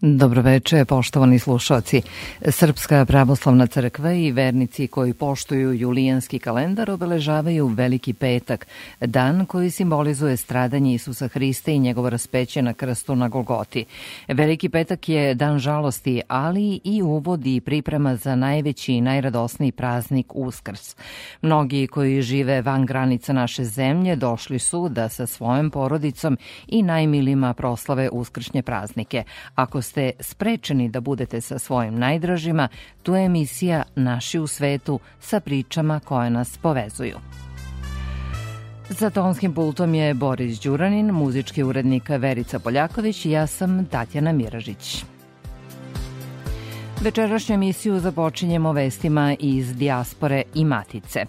Dobroveče, poštovani slušalci. Srpska pravoslavna crkva i vernici koji poštuju julijanski kalendar obeležavaju Veliki petak, dan koji simbolizuje stradanje Isusa Hrista i njegovo raspeće na krstu na Golgoti. Veliki petak je dan žalosti, ali i uvod i priprema za najveći i najradosniji praznik Uskrs. Mnogi koji žive van granica naše zemlje došli su da sa svojom porodicom i najmilima proslave uskršnje praznike. Ako ste sprečeni da budete sa svojim najdražima, tu je emisija Naši u svetu sa pričama koje nas povezuju. Za tonskim pultom je Boris Đuranin, muzički urednik Verica Poljaković i ja sam Tatjana Miražić. Večerašnju emisiju započinjemo vestima iz dijaspore i matice.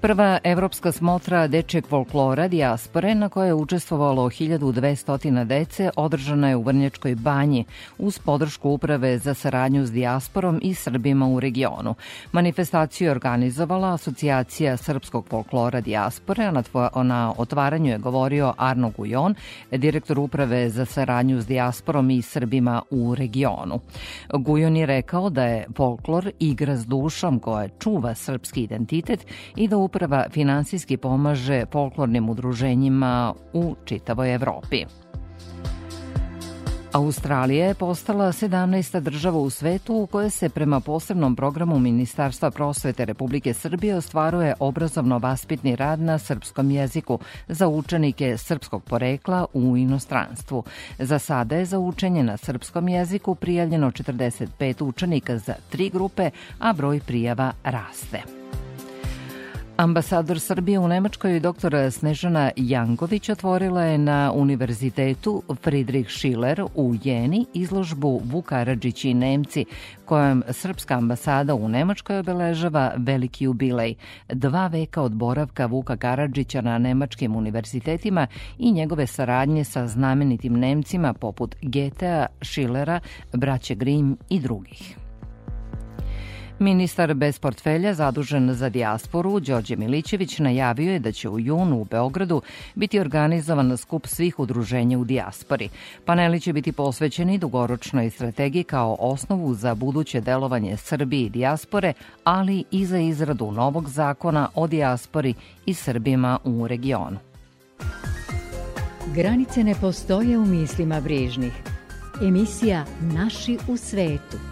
Prva evropska smotra dečeg folklora dijaspore na kojoj je učestvovalo 1200 dece održana je u Vrnjačkoj banji uz podršku Uprave za saradnju s dijasporom i Srbima u regionu. Manifestaciju je organizovala Asocijacija srpskog folklora dijaspore, a na, na otvaranju je govorio Arno Gujon, direktor Uprave za saradnju s dijasporom i Srbima u regionu. Gujon je rekao da je folklor igra s dušom koja čuva srpski identitet i da uprava finansijski pomaže folklornim udruženjima u čitavoj Evropi. Australija je postala 17. država u svetu u kojoj se prema posebnom programu Ministarstva prosvete Republike Srbije ostvaruje obrazovno-vaspitni rad na srpskom jeziku za učenike srpskog porekla u inostranstvu. Za sada je za učenje na srpskom jeziku prijavljeno 45 učenika za tri grupe, a broj prijava raste. Ambasador Srbije u Nemačkoj dr. Snežana Janković otvorila je na Univerzitetu Friedrich Schiller u Jeni izložbu Vuk Karadžić i Nemci, kojom Srpska ambasada u Nemačkoj obeležava veliki jubilej, dva veka od boravka Vuka Karadžića na nemačkim univerzitetima i njegove saradnje sa znamenitim Nemcima poput Goethea, Schillera, braće Grimm i drugih. Ministar bez portfelja zadužen za dijasporu Đorđe Milićević najavio je da će u junu u Beogradu biti organizovan skup svih udruženja u dijaspori. Paneli će biti posvećeni dugoročnoj strategiji kao osnovu za buduće delovanje Srbije i dijaspore, ali i za izradu novog zakona o dijaspori i Srbima u regionu. Granice ne postoje u mislima brižnih. Emisija Naši u svetu.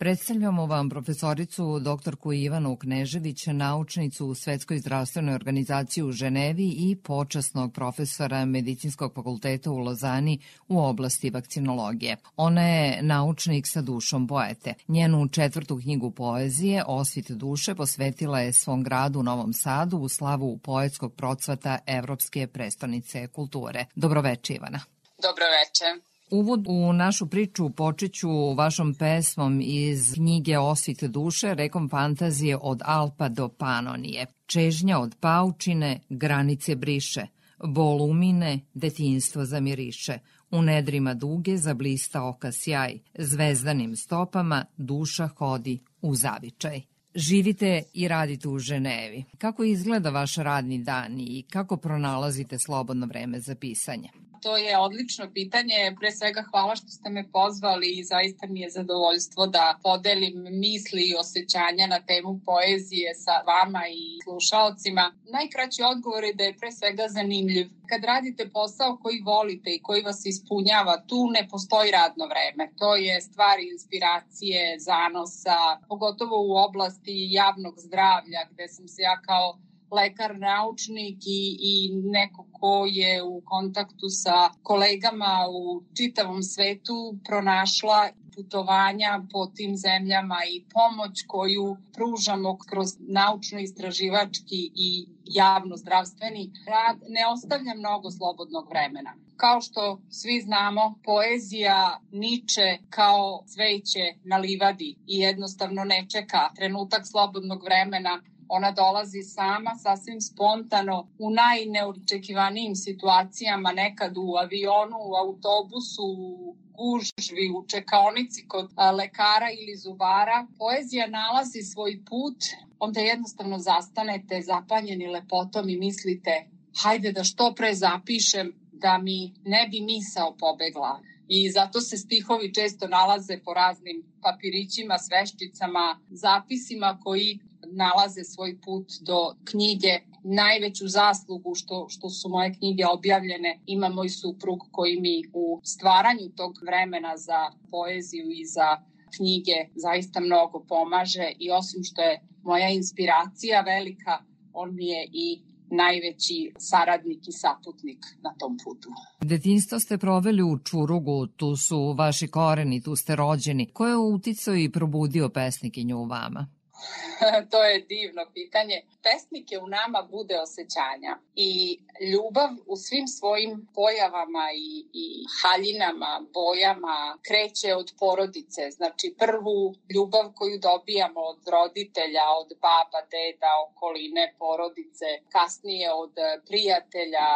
Predstavljamo vam profesoricu doktorku Ivanu Knežević, naučnicu u Svetskoj zdravstvenoj organizaciji u Ženevi i počasnog profesora Medicinskog fakulteta u Lozani u oblasti vakcinologije. Ona je naučnik sa dušom poete. Njenu četvrtu knjigu poezije, Osvit duše, posvetila je svom gradu u Novom Sadu u slavu poetskog procvata Evropske prestonice kulture. Dobroveče, Ivana. Dobroveče. Uvod u našu priču počeću vašom pesmom iz knjige Osvit duše, rekom fantazije od Alpa do Panonije. Čežnja od paučine, granice briše, bol umine, detinstvo zamiriše, u nedrima duge zablista oka sjaj, zvezdanim stopama duša hodi u zavičaj. Živite i radite u Ženevi. Kako izgleda vaš radni dan i kako pronalazite slobodno vreme za pisanje? To je odlično pitanje. Pre svega hvala što ste me pozvali i zaista mi je zadovoljstvo da podelim misli i osjećanja na temu poezije sa vama i slušalcima. Najkraći odgovor je da je pre svega zanimljiv. Kad radite posao koji volite i koji vas ispunjava, tu ne postoji radno vreme. To je stvar inspiracije, zanosa, pogotovo u oblasti javnog zdravlja gde sam se ja kao lekar, naučnik i, i neko ko je u kontaktu sa kolegama u čitavom svetu pronašla putovanja po tim zemljama i pomoć koju pružamo kroz naučno-istraživački i javno-zdravstveni rad ne ostavlja mnogo slobodnog vremena. Kao što svi znamo, poezija niče kao cveće na livadi i jednostavno ne čeka trenutak slobodnog vremena ona dolazi sama, sasvim spontano, u najneočekivanijim situacijama, nekad u avionu, u autobusu, u gužvi, u čekaonici kod lekara ili zubara. Poezija nalazi svoj put, onda jednostavno zastanete zapanjeni lepotom i mislite hajde da što pre zapišem da mi ne bi misao pobegla. I zato se stihovi često nalaze po raznim papirićima, sveščicama, zapisima koji nalaze svoj put do knjige. Najveću zaslugu što, što su moje knjige objavljene ima moj suprug koji mi u stvaranju tog vremena za poeziju i za knjige zaista mnogo pomaže i osim što je moja inspiracija velika, on mi je i najveći saradnik i saputnik na tom putu. Detinstvo ste proveli u Čurugu, tu su vaši koreni, tu ste rođeni. Ko je uticao i probudio pesnikinju u vama? to je divno pitanje. Pesnik je u nama bude osjećanja i ljubav u svim svojim pojavama i, i haljinama, bojama kreće od porodice. Znači prvu ljubav koju dobijamo od roditelja, od baba, deda, okoline, porodice, kasnije od prijatelja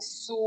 su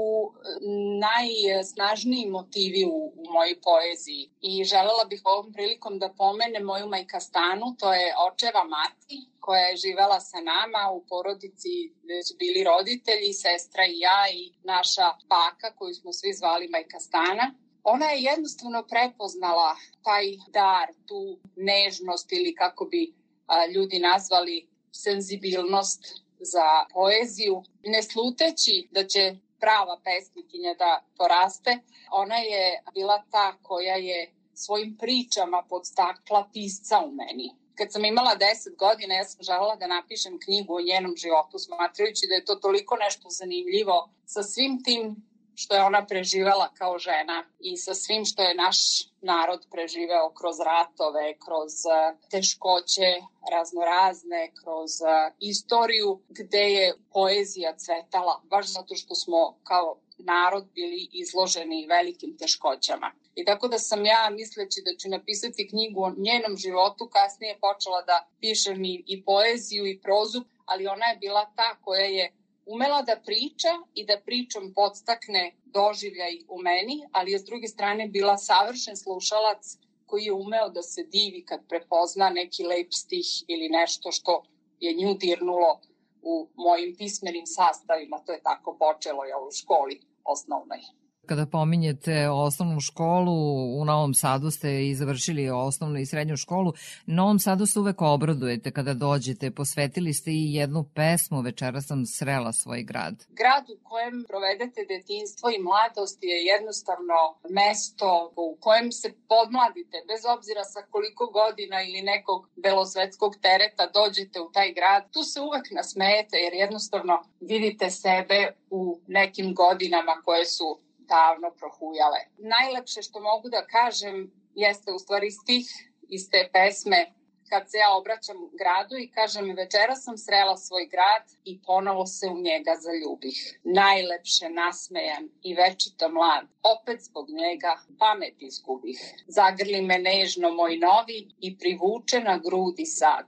najsnažniji motivi u, u mojoj poeziji. I želela bih ovom prilikom da pomenem moju majkastanu, to je očeva mati koja je živela sa nama u porodici gde su bili roditelji, sestra i ja i naša baka koju smo svi zvali majka Stana. Ona je jednostavno prepoznala taj dar, tu nežnost ili kako bi a, ljudi nazvali senzibilnost za poeziju, ne sluteći da će prava pesnikinja da poraste, ona je bila ta koja je svojim pričama podstakla pisca u meni kad sam imala 10 godina, ja sam želela da napišem knjigu o njenom životu, smatrajući da je to toliko nešto zanimljivo sa svim tim što je ona preživela kao žena i sa svim što je naš narod preživeo kroz ratove, kroz e, teškoće raznorazne, kroz e, istoriju gde je poezija cvetala, baš zato što smo kao narod bili izloženi velikim teškoćama. I tako da sam ja, misleći da ću napisati knjigu o njenom životu, kasnije počela da pišem i, i poeziju i prozu, ali ona je bila ta koja je umela da priča i da pričom podstakne doživljaj u meni, ali je s druge strane bila savršen slušalac koji je umeo da se divi kad prepozna neki lep stih ili nešto što je nju dirnulo u mojim pismenim sastavima. To je tako počelo ja u školi osnovnoj. Kada pominjete osnovnu školu, u Novom Sadu ste i završili osnovnu i srednju školu. Novom Sadu se uvek obradujete kada dođete. Posvetili ste i jednu pesmu, večera sam srela svoj grad. Grad u kojem provedete detinstvo i mladost je jednostavno mesto u kojem se podmladite, bez obzira sa koliko godina ili nekog belosvetskog tereta dođete u taj grad. Tu se uvek nasmejete jer jednostavno vidite sebe u nekim godinama koje su davno prohujale. Najlepše što mogu da kažem jeste u stvari stih iz te pesme kad se ja obraćam gradu i kažem večera sam srela svoj grad i ponovo se u njega zaljubih. Najlepše nasmejan i večito mlad, opet zbog njega pamet izgubih. Zagrli me nežno moj novi i privuče na grudi sad.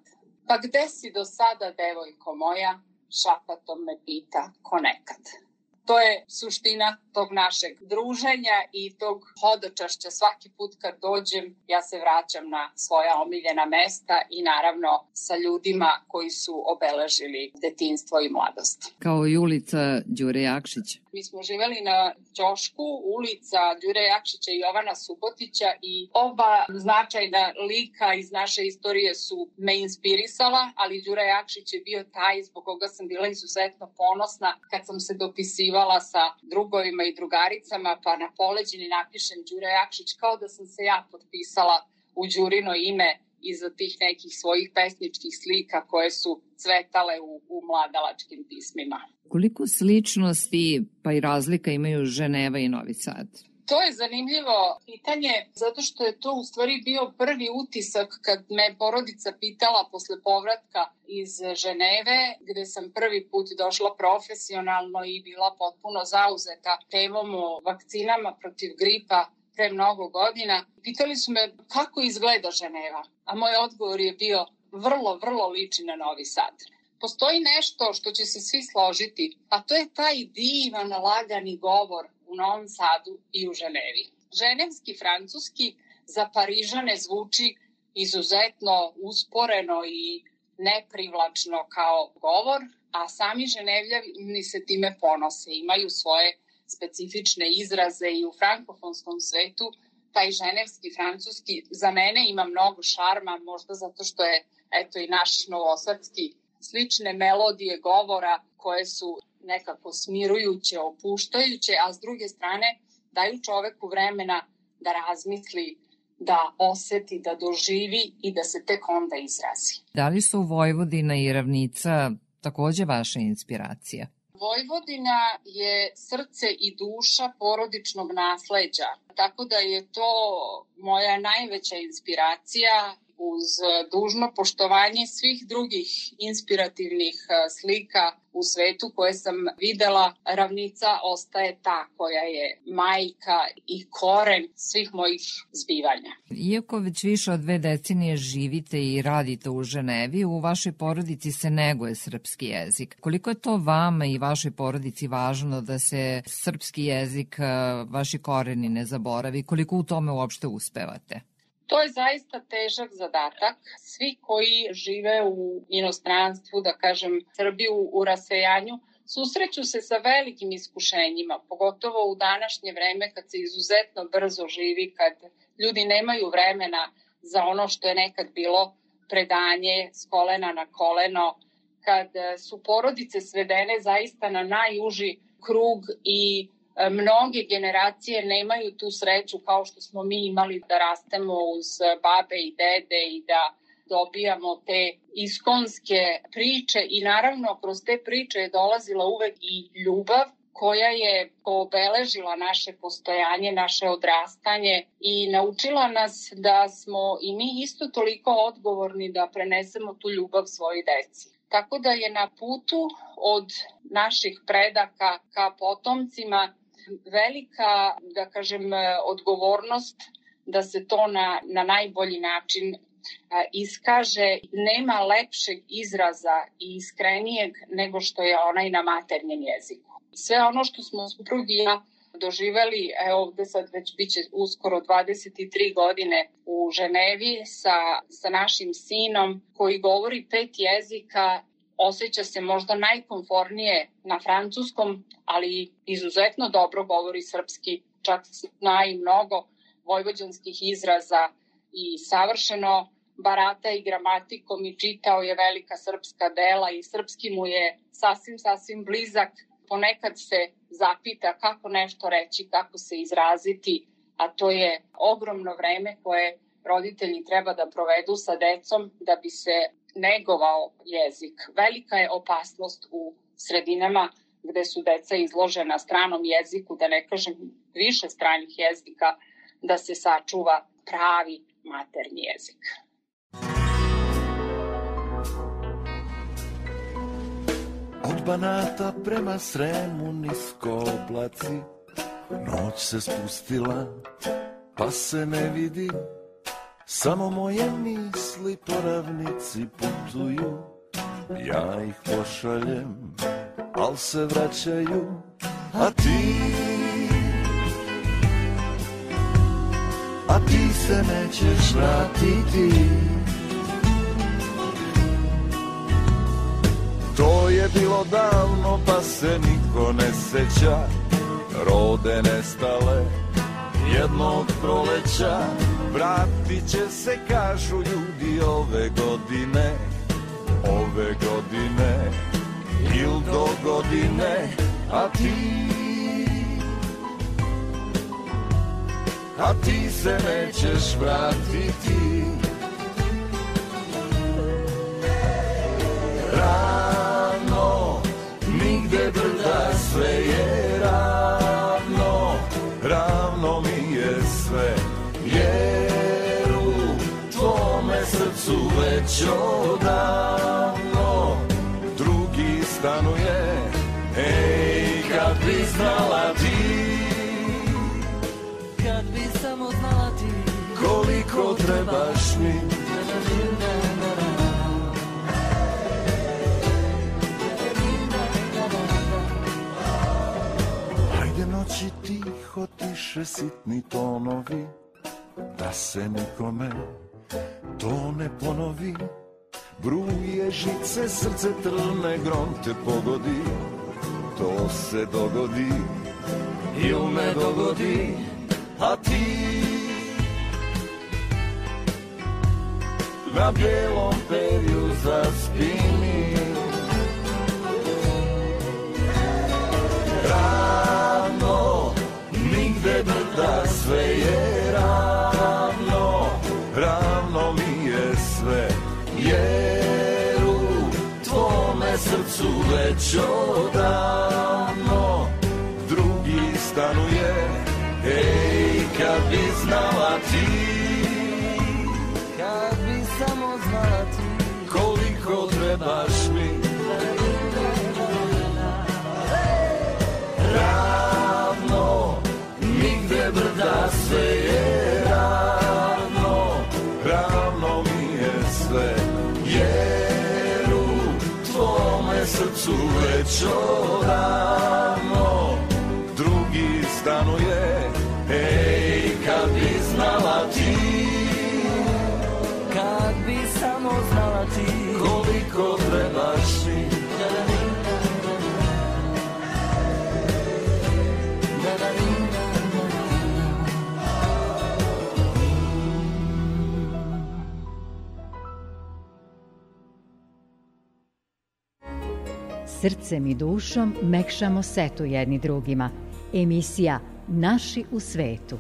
Pa gde si do sada, devojko moja? Šapatom me pita ko nekad. To je suština tog našeg druženja i tog hodočašća. Svaki put kad dođem, ja se vraćam na svoja omiljena mesta i naravno sa ljudima koji su obeležili detinstvo i mladost. Kao i ulica Đure Jakšića. Mi smo živeli na Ćošku, ulica Đure Jakšića i Jovana Subotića i oba značajna lika iz naše istorije su me inspirisala, ali Đure Jakšić je bio taj zbog koga sam bila izuzetno ponosna kad sam se dopisivala sa drugovima i drugaricama, pa na poleđini napišem Đure Jakšić kao da sam se ja potpisala u Đurino ime iza tih nekih svojih pesničkih slika koje su cvetale u, u mladalačkim pismima. Koliko sličnosti pa i razlika imaju Ženeva i Novi Sad? To je zanimljivo pitanje zato što je to u stvari bio prvi utisak kad me porodica pitala posle povratka iz Ženeve gde sam prvi put došla profesionalno i bila potpuno zauzeta temom o vakcinama protiv gripa pre mnogo godina. Pitali su me kako izgleda Ženeva, a moj odgovor je bio vrlo, vrlo liči na Novi Sad. Postoji nešto što će se svi složiti, a to je taj divan, lagani govor u Novom Sadu i u Ženevi. Ženevski francuski za Parižane zvuči izuzetno usporeno i neprivlačno kao govor, a sami ženevljani se time ponose, imaju svoje specifične izraze i u frankofonskom svetu taj ženevski francuski za mene ima mnogo šarma, možda zato što je eto i naš novosadski slične melodije govora koje su nekako smirujuće, opuštajuće, a s druge strane daju čoveku vremena da razmisli, da oseti, da doživi i da se tek onda izrazi. Da li su Vojvodina i Ravnica takođe vaša inspiracija? Vojvodina je srce i duša porodičnog nasleđa, tako da je to moja najveća inspiracija uz dužno poštovanje svih drugih inspirativnih slika u svetu koje sam videla, ravnica ostaje ta koja je majka i koren svih mojih zbivanja. Iako već više od dve decenije živite i radite u Ženevi, u vašoj porodici se neguje srpski jezik. Koliko je to vama i vašoj porodici važno da se srpski jezik, vaši koreni ne zaboravi? Koliko u tome uopšte uspevate? To je zaista težak zadatak. Svi koji žive u inostranstvu, da kažem Srbiju u rasejanju, susreću se sa velikim iskušenjima, pogotovo u današnje vreme kad se izuzetno brzo živi, kad ljudi nemaju vremena za ono što je nekad bilo predanje s kolena na koleno, kad su porodice svedene zaista na najuži krug i mnoge generacije nemaju tu sreću kao što smo mi imali da rastemo uz babe i dede i da dobijamo te iskonske priče i naravno kroz te priče je dolazila uvek i ljubav koja je obeležila naše postojanje, naše odrastanje i naučila nas da smo i mi isto toliko odgovorni da prenesemo tu ljubav svojoj deci. Tako da je na putu od naših predaka ka potomcima velika, da kažem, odgovornost da se to na, na najbolji način iskaže. Nema lepšeg izraza i iskrenijeg nego što je onaj na maternjem jeziku. Sve ono što smo suprugi i ja doživeli, evo ovde sad već biće uskoro 23 godine u Ženevi sa, sa našim sinom koji govori pet jezika osjeća se možda najkonfornije na francuskom, ali izuzetno dobro govori srpski, čak zna i mnogo vojvođanskih izraza i savršeno barata i gramatikom i čitao je velika srpska dela i srpski mu je sasvim, sasvim blizak. Ponekad se zapita kako nešto reći, kako se izraziti, a to je ogromno vreme koje roditelji treba da provedu sa decom da bi se negovao jezik. Velika je opasnost u sredinama gde su deca izložena stranom jeziku, da ne kažem više stranih jezika, da se sačuva pravi maternji jezik. Od Banata prema Sremu nisko oblaci Noć se spustila pa se ne vidi Samo moje misli po ravnici putuju. Ja ih pošaljem, al se vraćaju. A ti A ti se nećeš vratiti. To je bilo davno pa se niko ne seća. Rode nestale jednog proleća Vratit će se, kažu ljudi, ove godine. Ove godine. Il do godine. A ti? A ti se nećeš vratiti. Rano Nigde brda sve je ravno. Ravno mi je sve Yeah srcu već odavno. Drugi stanuje, ej, kad bi znala ti, Kad bi samo znala ti. Koliko trebaš mi, Hajde noći tiho tiše sitni tonovi Da se nikome to ne ponovi Bruje žice, srce trne, grom te pogodi. To se dogodi ili ne dogodi A ti? Na bijelom perju zaspini. Ravno, nigde brda, sve je Ravno mi je sve, jer u tvome srcu već odavno Drugi stanuje, ej, kad bi znala ti Kad bi samo znala ti koliko trebaš mi. Ravno, nigde brda sve je ravno srcu već odavno. Drugi stanuje, Srcem i dušom mekšamo setu jedni drugima. Emisija Naši u svetu.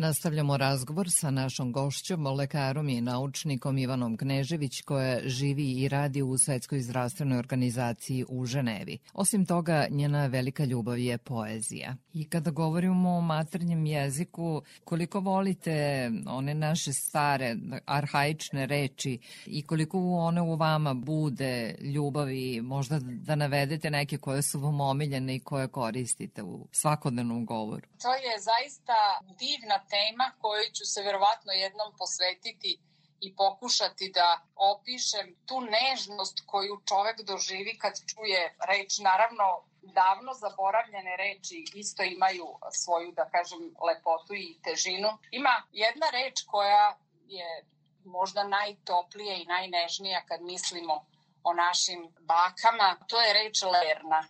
Nastavljamo razgovor sa našom gošćom, lekarom i naučnikom Ivanom Knežević, koja živi i radi u Svetskoj zdravstvenoj organizaciji u Ženevi. Osim toga, njena velika ljubav je poezija. I kada govorimo o maternjem jeziku, koliko volite one naše stare, arhaične reči i koliko one u vama bude ljubavi, možda da navedete neke koje su vam omiljene i koje koristite u svakodnevnom govoru? To je zaista divna tema kojoj ću se verovatno jednom posvetiti i pokušati da opišem tu nežnost koju čovek doživi kad čuje reč. Naravno, davno zaboravljene reči isto imaju svoju, da kažem, lepotu i težinu. Ima jedna reč koja je možda najtoplija i najnežnija kad mislimo o našim bakama, to je reč lerna.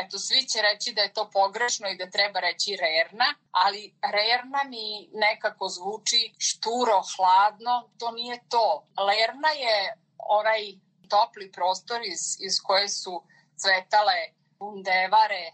Eto, svi će reći da je to pogrešno i da treba reći rerna, ali rerna mi nekako zvuči šturo, hladno, to nije to. Lerna je onaj topli prostor iz, iz koje su cvetale bundevare,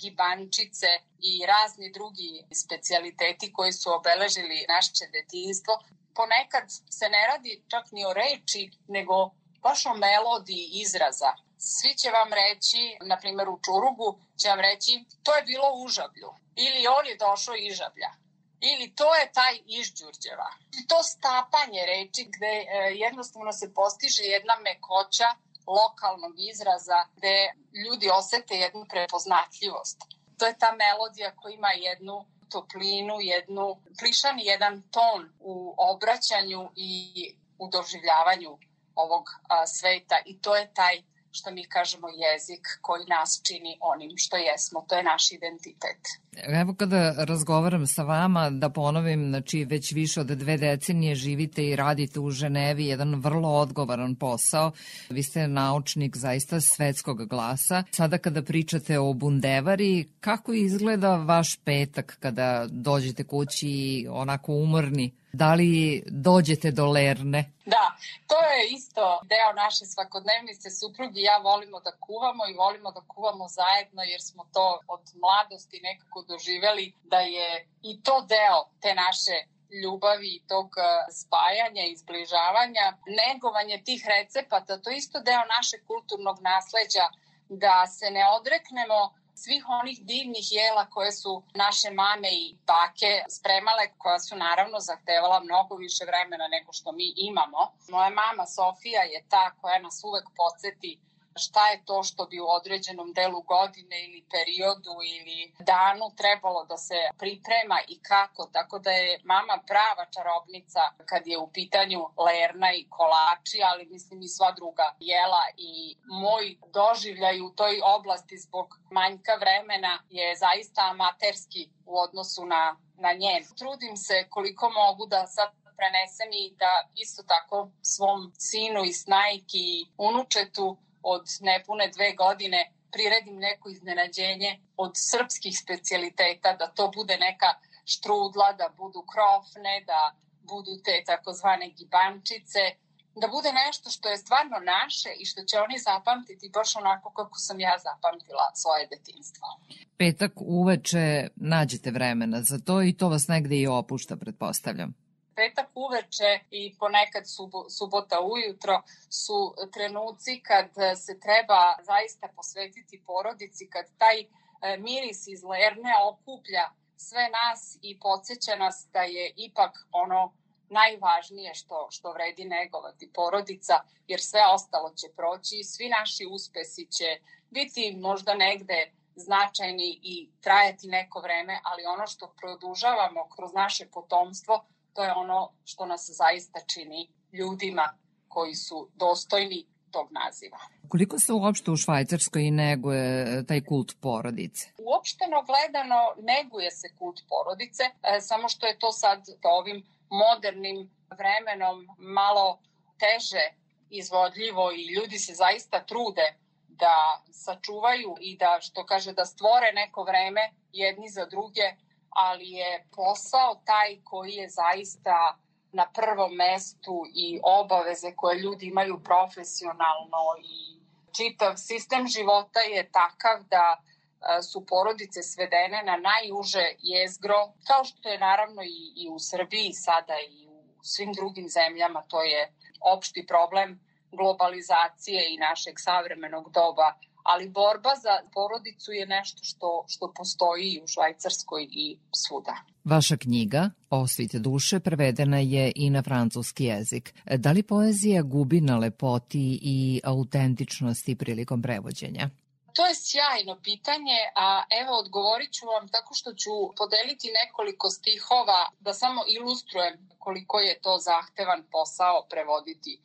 gibančice i razni drugi specialiteti koji su obeležili naše detinstvo. Ponekad se ne radi čak ni o reči, nego baš o melodiji izraza svi će vam reći, na primjer u Čurugu, će vam reći to je bilo u Žablju ili on je došao iz Žablja ili to je taj iz Đurđeva. I to stapanje reči gde e, jednostavno se postiže jedna mekoća lokalnog izraza gde ljudi osete jednu prepoznatljivost. To je ta melodija koja ima jednu toplinu, jednu plišan jedan ton u obraćanju i u doživljavanju ovog a, sveta i to je taj što mi kažemo jezik koji nas čini onim što jesmo, to je naš identitet. Evo kada razgovaram sa vama, da ponovim, znači već više od dve decenije živite i radite u Ženevi, jedan vrlo odgovoran posao. Vi ste naučnik zaista svetskog glasa. Sada kada pričate o bundevari, kako izgleda vaš petak kada dođete kući onako umorni? Da li dođete do Lerne? Da, to je isto deo naše svakodnevnice. Suprugi ja volimo da kuvamo i volimo da kuvamo zajedno jer smo to od mladosti nekako doživeli da je i to deo te naše ljubavi i tog e, spajanja i zbližavanja, negovanje tih recepata, to je isto deo našeg kulturnog nasleđa. da se ne odreknemo svih onih divnih jela koje su naše mame i bake spremale, koja su naravno zahtevala mnogo više vremena nego što mi imamo. Moja mama Sofija je ta koja nas uvek podsjeti šta je to što bi u određenom delu godine ili periodu ili danu trebalo da se priprema i kako, tako da je mama prava čarobnica kad je u pitanju lerna i kolači, ali mislim i sva druga jela i moj doživljaj u toj oblasti zbog manjka vremena je zaista amaterski u odnosu na, na njen. Trudim se koliko mogu da sad prenesem i da isto tako svom sinu i snajki i unučetu od nepune dve godine priredim neko iznenađenje od srpskih specialiteta, da to bude neka štrudla, da budu krofne, da budu te takozvane gibančice, da bude nešto što je stvarno naše i što će oni zapamtiti baš onako kako sam ja zapamtila svoje detinstvo. Petak uveče nađete vremena za to i to vas negde i opušta, pretpostavljam petak uveče i ponekad subo, subota ujutro su trenuci kad se treba zaista posvetiti porodici, kad taj e, miris iz lerne okuplja sve nas i podsjeća nas da je ipak ono najvažnije što, što vredi negovati porodica, jer sve ostalo će proći i svi naši uspesi će biti možda negde značajni i trajati neko vreme, ali ono što produžavamo kroz naše potomstvo, to je ono što nas zaista čini ljudima koji su dostojni tog naziva. Koliko se uopšte u Švajcarskoj neguje e, taj kult porodice? Uopšteno gledano neguje se kult porodice, e, samo što je to sad ovim modernim vremenom malo teže izvodljivo i ljudi se zaista trude da sačuvaju i da, što kaže, da stvore neko vreme jedni za druge, ali je posao taj koji je zaista na prvom mestu i obaveze koje ljudi imaju profesionalno i čitav sistem života je takav da e, su porodice svedene na najuže jezgro, kao što je naravno i, i u Srbiji sada i u svim drugim zemljama, to je opšti problem globalizacije i našeg savremenog doba ali borba za porodicu je nešto što, što postoji u Švajcarskoj i svuda. Vaša knjiga, Osvite duše, prevedena je i na francuski jezik. Da li poezija gubi na lepoti i autentičnosti prilikom prevođenja? To je sjajno pitanje, a evo odgovorit ću vam tako što ću podeliti nekoliko stihova da samo ilustrujem koliko je to zahtevan posao prevoditi e,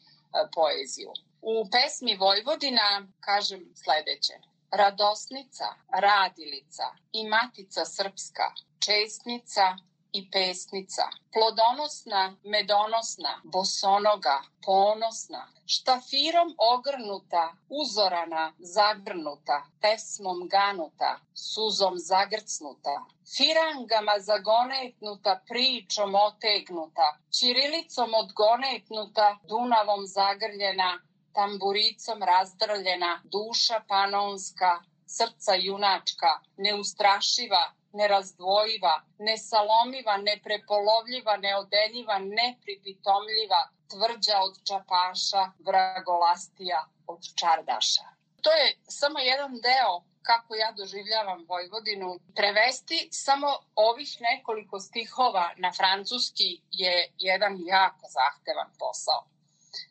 poeziju. U pesmi Vojvodina kažem sledeće. Radosnica, radilica i matica srpska, česnica i pesnica, plodonosna, medonosna, bosonoga, ponosna, štafirom ogrnuta, uzorana, zagrnuta, pesmom ganuta, suzom zagrcnuta, firangama zagonetnuta, pričom otegnuta, čirilicom odgonetnuta, Dunavom zagrljena, tamburicom razdrljena, duša panonska, srca junačka, neustrašiva, nerazdvojiva, nesalomiva, neprepolovljiva, neodeljiva, nepripitomljiva, tvrđa od čapaša, vragolastija od čardaša. To je samo jedan deo kako ja doživljavam Vojvodinu. Prevesti samo ovih nekoliko stihova na francuski je jedan jako zahtevan posao.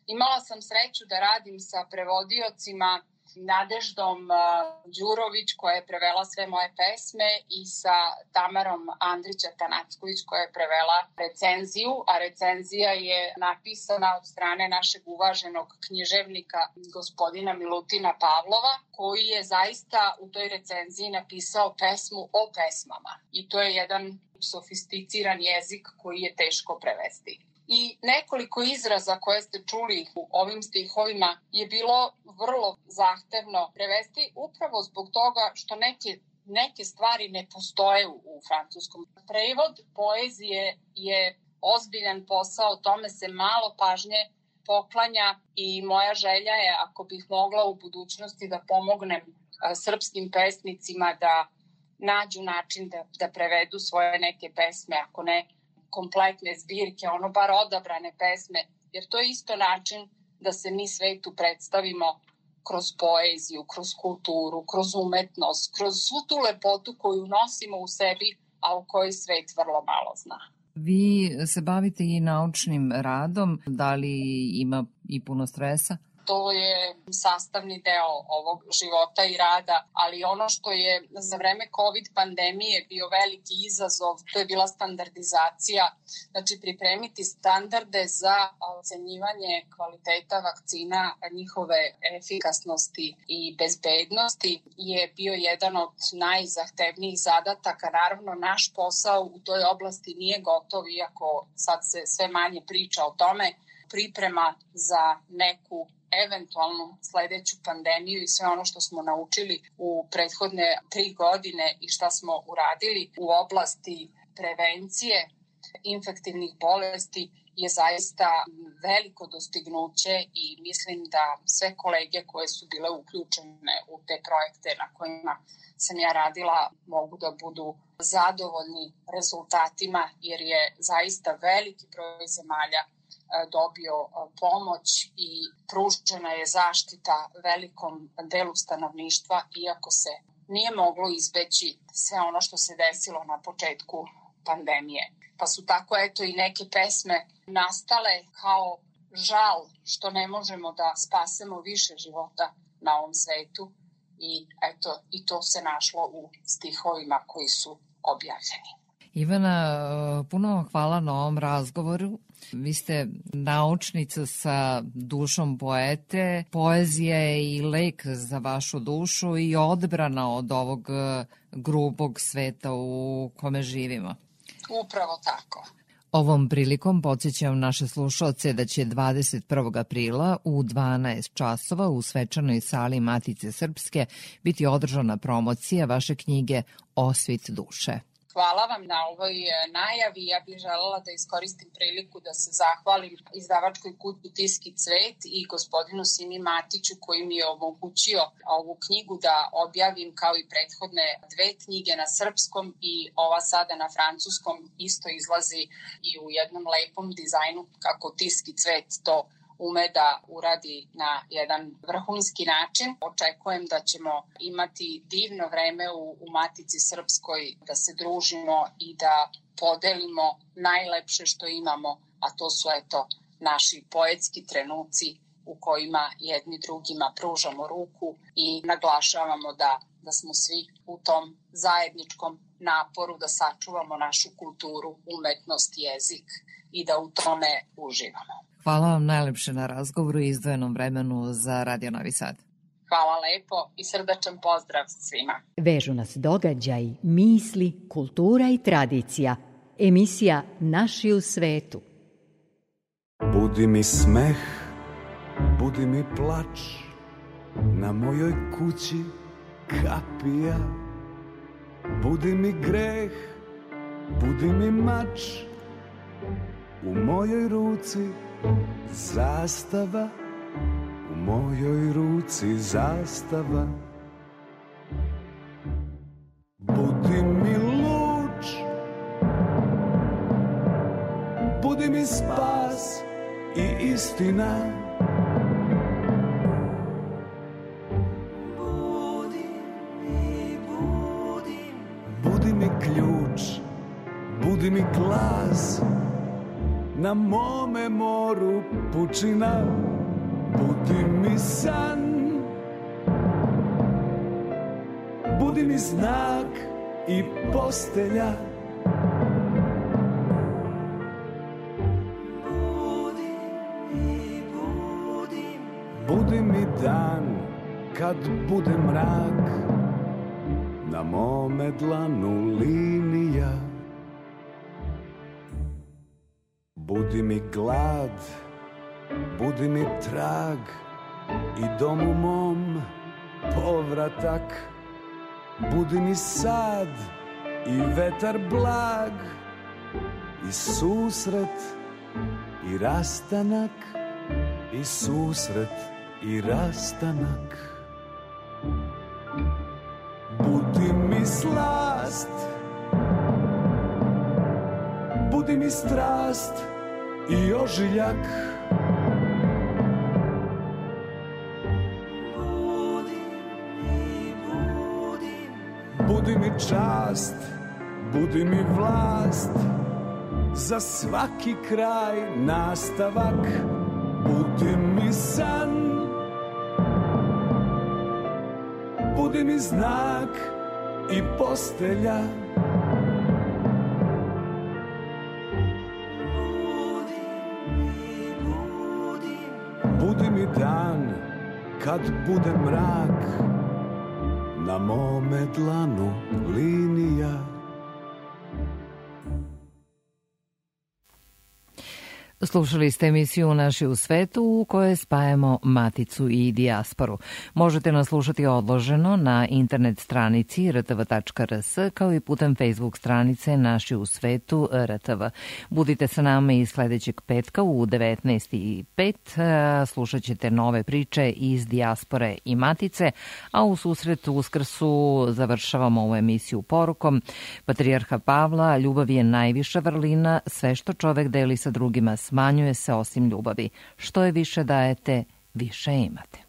Imala sam sreću da radim sa prevodiocima Nadeždom Đurović koja je prevela sve moje pesme i sa Tamarom Andrića Tanacković koja je prevela recenziju, a recenzija je napisana od strane našeg uvaženog književnika gospodina Milutina Pavlova koji je zaista u toj recenziji napisao pesmu o pesmama. I to je jedan sofisticiran jezik koji je teško prevesti i nekoliko izraza koje ste čuli u ovim stihovima je bilo vrlo zahtevno prevesti upravo zbog toga što neke neke stvari ne postoje u, u francuskom. Prevod poezije je ozbiljan posao, tome se malo pažnje poklanja i moja želja je ako bih mogla u budućnosti da pomognem a, srpskim pesnicima da nađu način da, da prevedu svoje neke pesme, ako ne kompletne zbirke, ono bar odabrane pesme, jer to je isto način da se mi svetu predstavimo kroz poeziju, kroz kulturu, kroz umetnost, kroz svu tu lepotu koju nosimo u sebi, a o kojoj svet vrlo malo zna. Vi se bavite i naučnim radom, da li ima i puno stresa? To je sastavni deo ovog života i rada, ali ono što je za vreme COVID pandemije bio veliki izazov, to je bila standardizacija, znači pripremiti standarde za ocenjivanje kvaliteta vakcina, njihove efikasnosti i bezbednosti je bio jedan od najzahtevnijih zadataka. Naravno, naš posao u toj oblasti nije gotov, iako sad se sve manje priča o tome, priprema za neku eventualnu sledeću pandemiju i sve ono što smo naučili u prethodne tri godine i šta smo uradili u oblasti prevencije infektivnih bolesti je zaista veliko dostignuće i mislim da sve kolege koje su bile uključene u te projekte na kojima sam ja radila mogu da budu zadovoljni rezultatima jer je zaista veliki broj zemalja dobio pomoć i pružena je zaštita velikom delu stanovništva, iako se nije moglo izbeći sve ono što se desilo na početku pandemije. Pa su tako eto i neke pesme nastale kao žal što ne možemo da spasemo više života na ovom svetu i eto i to se našlo u stihovima koji su objavljeni. Ivana, puno hvala na ovom razgovoru. Vi ste naučnica sa dušom poete, poezija je i lek za vašu dušu i odbrana od ovog e, grubog sveta u kome živimo. Upravo tako. Ovom prilikom podsjećam naše slušalce da će 21. aprila u 12 časova u svečanoj sali Matice Srpske biti održana promocija vaše knjige Osvit duše. Hvala vam na ovoj e, najavi. Ja bih želela da iskoristim priliku da se zahvalim izdavačkoj kutu Tiski cvet i gospodinu Simi Matiću koji mi je omogućio ovu knjigu da objavim kao i prethodne dve knjige na srpskom i ova sada na francuskom isto izlazi i u jednom lepom dizajnu kako Tiski cvet to ume da uradi na jedan vrhunski način. Očekujem da ćemo imati divno vreme u, u Matici Srpskoj, da se družimo i da podelimo najlepše što imamo, a to su eto naši poetski trenuci u kojima jedni drugima pružamo ruku i naglašavamo da, da smo svi u tom zajedničkom naporu da sačuvamo našu kulturu, umetnost, jezik i da u tome uživamo. Hvala vam najlepše na razgovoru i izdvojenom vremenu za Radio Novi Sad. Hvala lepo i srdačan pozdrav svima. Vežu nas događaj, misli, kultura i tradicija. Emisija Naši u svetu. Budi mi smeh, budi mi plač, na mojoj kući kapija. Budi mi greh, budi mi mač, u mojoj ruci Zastava u mojoj ruci zastava. Budi mi luč Budi mi spas i istina. Budi mi, budi Budi mi ključ Budi mi glas Na mome moru pučina Budi mi san. Budi mi znak i postelja. Budi mi, budi Budi mi dan kad bude mrak. Na mome dlanu linija Budi mi glad, budi mi trag i dom u mom povratak. Budi mi sad i vetar blag i susret i rastanak i susret i rastanak. Budi mi slast, budi mi strast, i ožiljak. Budi mi, Budi mi čast, budi mi vlast. Za svaki kraj nastavak Budi mi san. Budi mi znak i postelja. Kad bude mrak Na mome dlanu linija Slušali ste emisiju Naši u svetu u kojoj spajamo maticu i dijasporu. Možete nas slušati odloženo na internet stranici rtv.rs kao i putem Facebook stranice Naši u svetu RTV. Budite sa nama i sledećeg petka u 19.05. Slušat ćete nove priče iz dijaspore i matice, a u susretu uskrsu završavamo ovu emisiju porukom. Patrijarha Pavla, ljubav je najviša vrlina, sve što čovek deli sa drugima smanjuje se osim ljubavi. Što je više dajete, više imate.